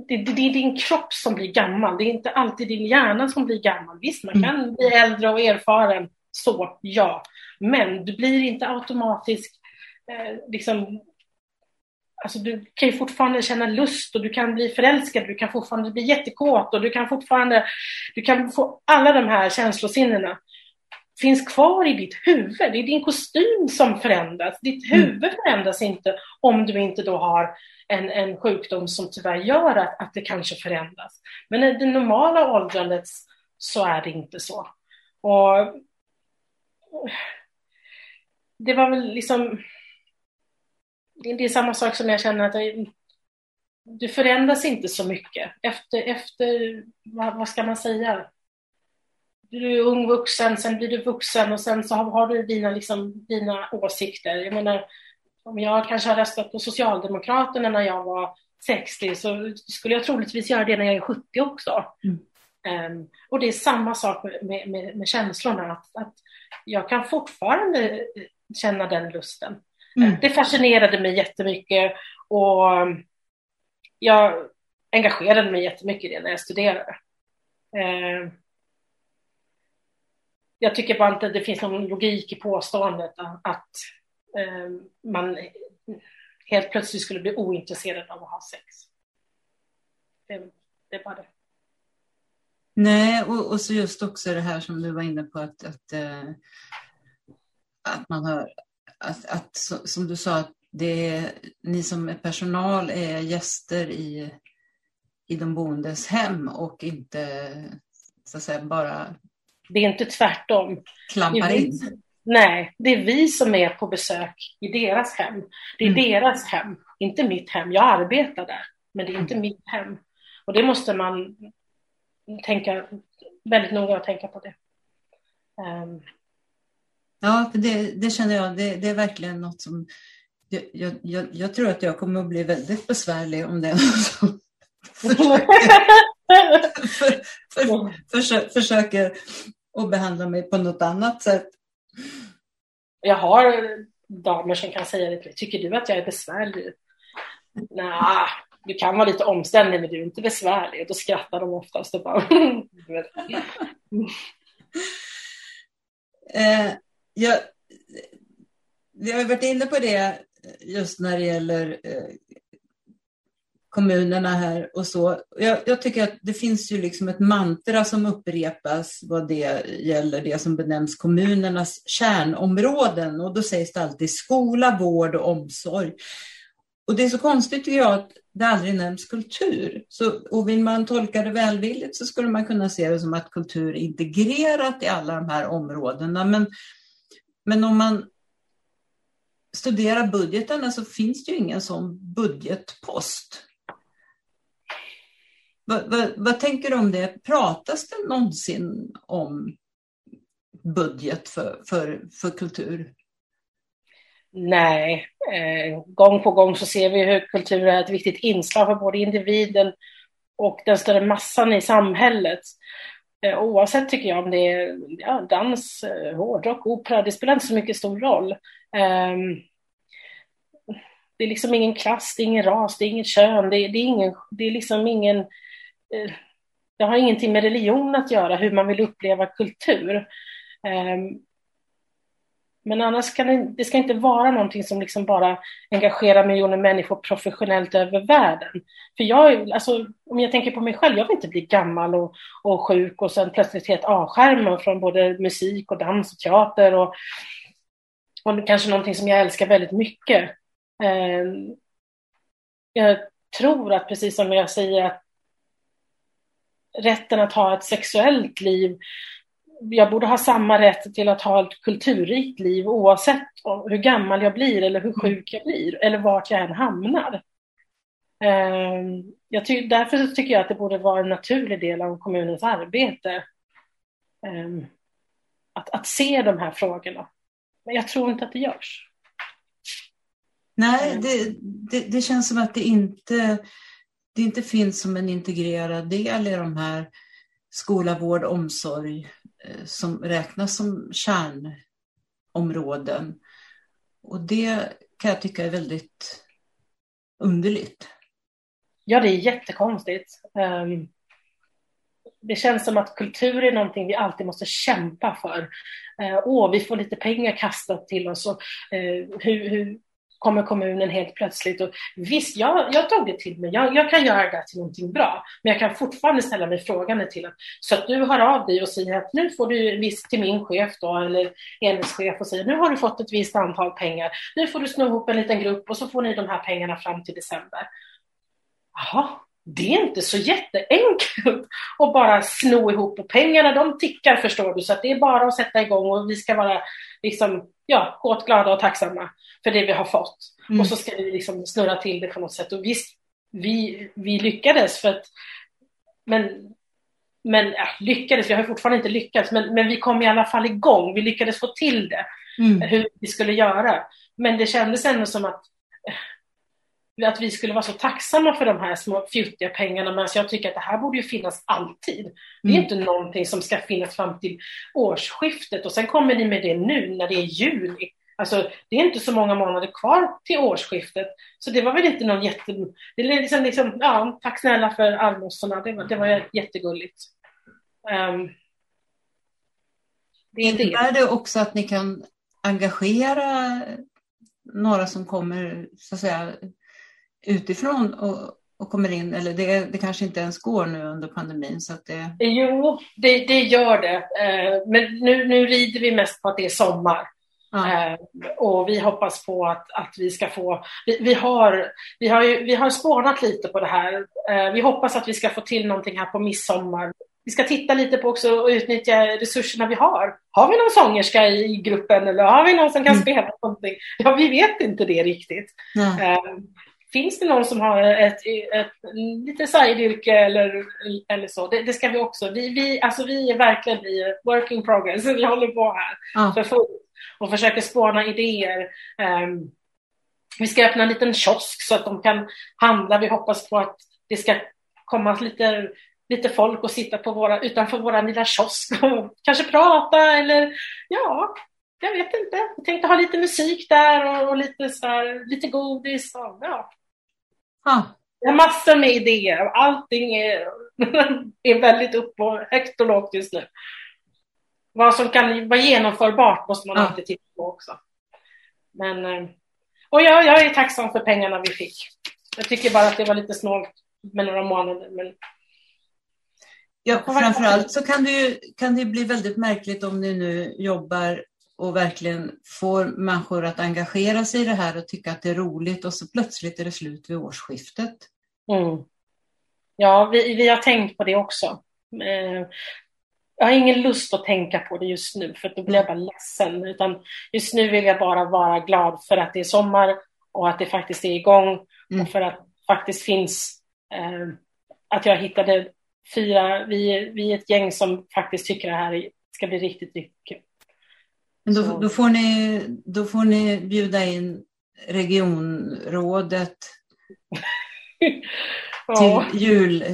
det, det, det, är din kropp som blir gammal, det är inte alltid din hjärna som blir gammal. Visst, man kan mm. bli äldre och erfaren, så ja. Men du blir inte automatiskt eh, liksom Alltså du kan ju fortfarande känna lust och du kan bli förälskad, du kan fortfarande bli jättekåt och du kan fortfarande, du kan få alla de här känslosinnena finns kvar i ditt huvud. Det är din kostym som förändras. Ditt mm. huvud förändras inte om du inte då har en, en sjukdom som tyvärr gör att, att det kanske förändras. Men i det normala åldrandet så är det inte så. Och det var väl liksom det är samma sak som jag känner att jag, du förändras inte så mycket. Efter, efter vad, vad, ska man säga? Du är ung vuxen, sen blir du vuxen och sen så har, har du dina, liksom, dina åsikter. Jag menar, om jag kanske har röstat på Socialdemokraterna när jag var 60 så skulle jag troligtvis göra det när jag är 70 också. Mm. Um, och det är samma sak med, med, med känslorna, att, att jag kan fortfarande känna den lusten. Mm. Det fascinerade mig jättemycket och jag engagerade mig jättemycket i det när jag studerade. Eh, jag tycker bara inte det finns någon logik i påståendet att eh, man helt plötsligt skulle bli ointresserad av att ha sex. Det, det är bara det. Nej, och, och, så just också det här som du var inne på att, att, äh, att man har att, att som du sa, att det är, ni som är personal är gäster i, i de boendes hem och inte så att säga bara Det är inte tvärtom. Klampar in. Nej, det är vi som är på besök i deras hem. Det är mm. deras hem, inte mitt hem. Jag arbetar där, men det är inte mm. mitt hem. Och det måste man tänka väldigt noga och tänka på det. Um, Ja, det, det känner jag, det, det, är verkligen något som... Jag, jag, jag, tror att jag kommer att bli väldigt besvärlig om det är någon som (laughs) för, för, för, försöker att behandla mig på något annat sätt. Jag har damer som kan säga det Tycker du att jag är besvärlig? Nej, du kan vara lite omständig men du är inte besvärlig. Och då skrattar de oftast och bara... Mm. eh, jag, vi har varit inne på det just när det gäller eh, kommunerna här och så. Jag, jag, tycker att det finns ju liksom ett mantra som upprepas vad det gäller det som benämns kommunernas kärnområden och då sägs det alltid skola, vård och omsorg. Och det är så konstigt tycker jag att det aldrig nämns kultur. Så, och vill man tolka det välvilligt så skulle man kunna se det som att kultur är integrerat i alla de här områdena. Men men om man studerar budgeterna så finns det ju ingen sån budgetpost. Vad, vad, vad, tänker du om det? Pratas det någonsin om budget för, för, för kultur? Nej, eh, gång på gång så ser vi hur kultur är ett viktigt inslag för både individen och den större massan i samhället. Eh, oavsett tycker jag om det är ja, dans, eh, hårdrock, opera, det spelar inte så mycket stor roll. Eh, det är liksom ingen klass, det är ingen ras, det är inget kön, det är, det är, ingen, det är liksom ingen... Eh, det har ingenting med religion att göra, hur man vill uppleva kultur. Ehm, men annars kan det, det ska inte vara någonting som liksom bara engagerar miljoner människor professionellt över världen. För jag, alltså, om jag tänker på mig själv, jag vill inte bli gammal och, och sjuk och sen plötsligt helt avskärmad från både musik och dans och teater och, och kanske någonting som jag älskar väldigt mycket. Ehm, jag tror att precis som jag säger att rätten att ha ett sexuellt liv jag borde ha samma rätt till att ha ett kulturrikt liv oavsett hur gammal jag blir eller hur sjuk jag blir eller vart jag än hamnar. Ehm, jag ty därför tycker jag att det borde vara en naturlig del av kommunens arbete ehm, att, att se de här frågorna. Men jag tror inte att det görs. Nej, det, det, det känns som att det inte, det inte finns som en integrerad del i de här skola, vård, omsorg Eh, som räknas som kärnområden. Och det kan jag tycka är väldigt underligt. Ja, det är jättekonstigt. Ehm, det känns som att kultur är någonting vi alltid måste kämpa för. Eh, åh, vi får lite pengar kastat till oss och eh, hur, hur, kommer kommunen helt plötsligt och visst, jag, jag tog det till mig, jag, jag, kan göra det till någonting bra, men jag kan fortfarande ställa mig frågan till att så att du hör av dig och säger att nu får du visst till min chef då, eller enhetschef och säger nu har du fått ett visst antal pengar, nu får du sno ihop en liten grupp och så får ni de här pengarna fram till december. Jaha, det är inte så jätteenkelt att bara sno ihop och pengarna de tickar förstår du så att det är bara att sätta igång och vi ska vara liksom ja, hårt glada och tacksamma för det vi har fått. Mm. Och så ska vi liksom snurra till det på något sätt. Och visst, vi, vi lyckades för att, men, men ja, lyckades, vi har fortfarande inte lyckats, men, men vi kom i alla fall igång. Vi lyckades få till det, mm. hur vi skulle göra. Men det kändes ändå som att att vi skulle vara så tacksamma för de här små fjuttiga pengarna, men alltså jag tycker att det här borde ju finnas alltid. Det är mm. inte någonting som ska finnas fram till årsskiftet och sen kommer ni med det nu när det är juli. Alltså, det är inte så många månader kvar till årsskiftet, så det var väl inte någon jätte... Det är liksom, liksom, ja, tack snälla för allmossorna, det var, det var jättegulligt. Um, det är Innebär det också att ni kan engagera några som kommer så att säga utifrån och, och kommer in, eller det, det kanske inte ens går nu under pandemin. Så att det... Jo, det, det gör det. Eh, men nu, nu rider vi mest på att det är sommar. Eh, och vi hoppas på att, att vi ska få, vi, vi, har, vi, har ju, vi har spånat lite på det här. Eh, vi hoppas att vi ska få till någonting här på midsommar. Vi ska titta lite på också och utnyttja resurserna vi har. Har vi någon sångerska i gruppen eller har vi någon som kan mm. spela någonting? Ja, vi vet inte det riktigt. Mm finns det någon som har ett, ett, ett lite sideyrke eller, eller så, det, det, ska vi också. Vi, vi, alltså vi är verkligen i work in progress, (laughs) vi håller på här ja. för fullt och försöker spåna idéer. Um, vi ska öppna en liten kiosk så att de kan handla. Vi hoppas på att det ska komma lite, lite folk och sitta på våra, utanför vår lilla kiosk (laughs) och kanske prata eller ja, jag vet inte. Jag tänkte ha lite musik där och, och lite, så här, lite godis. Och, ja. Ah. Jag har massor med idéer och allting är, (laughs) är väldigt upp och högt och lågt just nu. Vad som kan vara genomförbart måste man ah. alltid titta på också. Men, eh, och jag, jag är tacksam för pengarna vi fick. Jag tycker bara att det var lite snålt med några månader. Men... Ja, framförallt så kan det, ju, kan det bli väldigt märkligt om ni nu jobbar och verkligen får människor att engagera sig i det här och tycka att det är roligt och så plötsligt är det slut vid årsskiftet. Mm. Ja, vi, vi har tänkt på det också. Eh, jag har ingen lust att tänka på det just nu för då blir jag bara ledsen. Utan just nu vill jag bara vara glad för att det är sommar och att det faktiskt är igång mm. och för att det faktiskt finns eh, att jag hittade fyra, vi, vi är ett gäng som faktiskt tycker det här ska bli riktigt, riktigt kul. Men då, då, får ni, då får ni bjuda in regionrådet (laughs) ja. till, jul,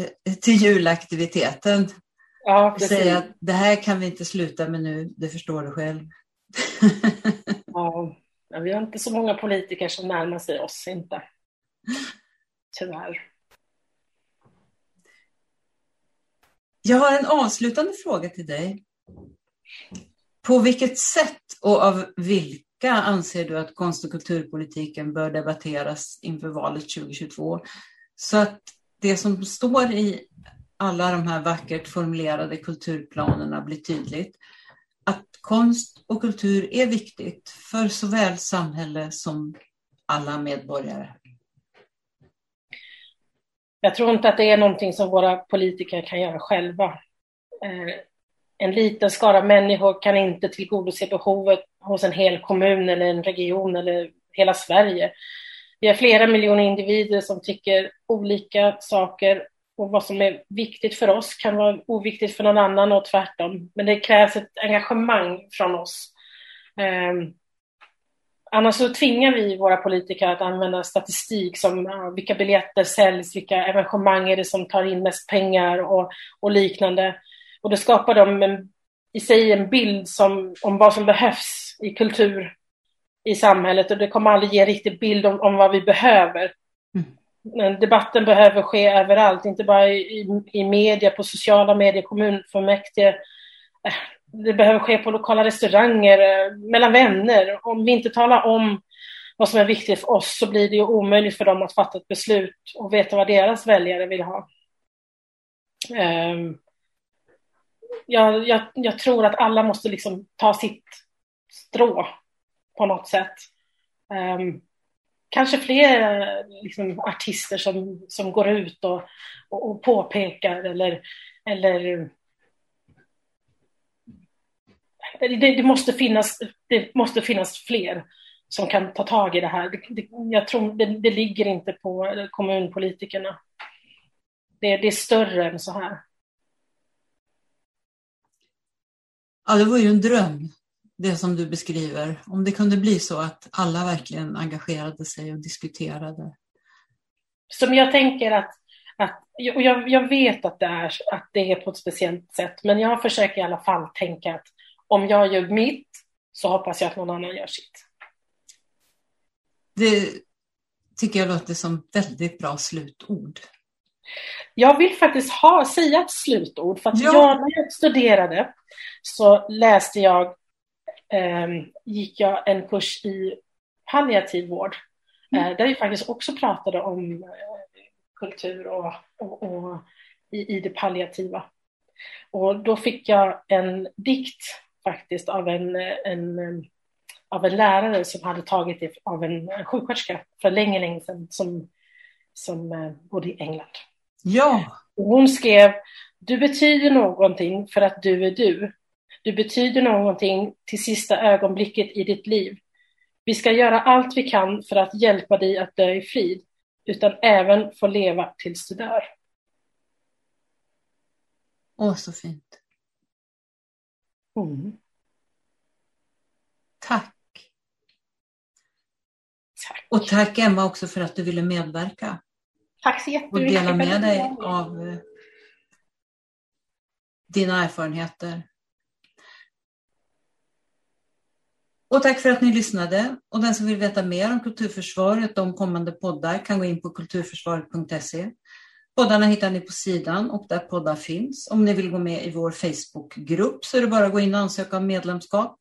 till julaktiviteten. Ja, och säga att det här kan vi inte sluta med nu, det förstår du själv. (laughs) ja, vi har inte så många politiker som närmar sig oss, inte. Tyvärr. Jag har en avslutande fråga till dig. På vilket sätt och av vilka anser du att konst och kulturpolitiken bör debatteras inför valet 2022? Så att det som står i alla de här vackert formulerade kulturplanerna blir tydligt. Att konst och kultur är viktigt för såväl samhälle som alla medborgare. Jag tror inte att det är någonting som våra politiker kan göra själva. Eh, en liten skara människor kan inte tillgodose behovet hos en hel kommun eller en region eller hela Sverige. Vi har flera miljoner individer som tycker olika saker och vad som är viktigt för oss kan vara oviktigt för någon annan och tvärtom. Men det krävs ett engagemang från oss. Um, annars så tvingar vi våra politiker att använda statistik som uh, vilka biljetter säljs, vilka evenemang är det som tar in mest pengar och, och liknande. Och det skapar de en, i sig en bild som, om vad som behövs i kultur i samhället och det kommer aldrig ge en riktig bild om, om vad vi behöver. Mm. Debatten behöver ske överallt, inte bara i, i media, på sociala medier, kommunfullmäktige. Eh, det behöver ske på lokala restauranger, eh, mellan vänner. Om vi inte talar om vad som är viktigt för oss så blir det ju omöjligt för dem att fatta ett beslut och veta vad deras väljare vill ha. Um, jag, jag, jag, tror att alla måste liksom ta sitt strå på något sätt. Um, kanske fler eh, liksom, artister som, som går ut och, och, och påpekar eller, eller det, det, måste finnas, det måste finnas fler som kan ta tag i det här. Det, det, jag tror det, det ligger inte på kommunpolitikerna. Det, det är större än så här. Ja, det var ju en dröm det som du beskriver. Om det kunde bli så att alla verkligen engagerade sig och diskuterade. Som jag tänker att, att och jag, jag vet att det, är, att det är på ett speciellt sätt, men jag försöker i alla fall tänka att om jag gör mitt så hoppas jag att någon annan gör sitt. Det tycker jag låter som väldigt bra slutord. Jag vill faktiskt ha, säga ett slutord, för att ja. jag, när jag studerade så läste jag eh, gick jag en kurs i palliativ vård mm. eh, där vi faktiskt också pratade om eh, kultur och, och, och i, i, det palliativa. Och då fick jag en dikt faktiskt av en, en, av en lärare som hade tagit det av en sjuksköterska för länge, länge sedan som, som eh, bodde i England. Ja. Hon skrev, du betyder någonting för att du är du. Du betyder någonting till sista ögonblicket i ditt liv. Vi ska göra allt vi kan för att hjälpa dig att dö i frid, utan även få leva tills du dör. Åh, så fint. Mm. Tack. Tack. Och tack Emma också för att du ville medverka. Tack så jättemycket. Och dela med dig av eh, dina erfarenheter. Och tack för att ni lyssnade. Och den som vill veta mer om Kulturförsvaret och om kommande poddar kan gå in på kulturförsvaret.se. Poddarna hittar ni på sidan och där poddar finns. Om ni vill gå med i vår Facebookgrupp så är det bara att gå in och ansöka om medlemskap.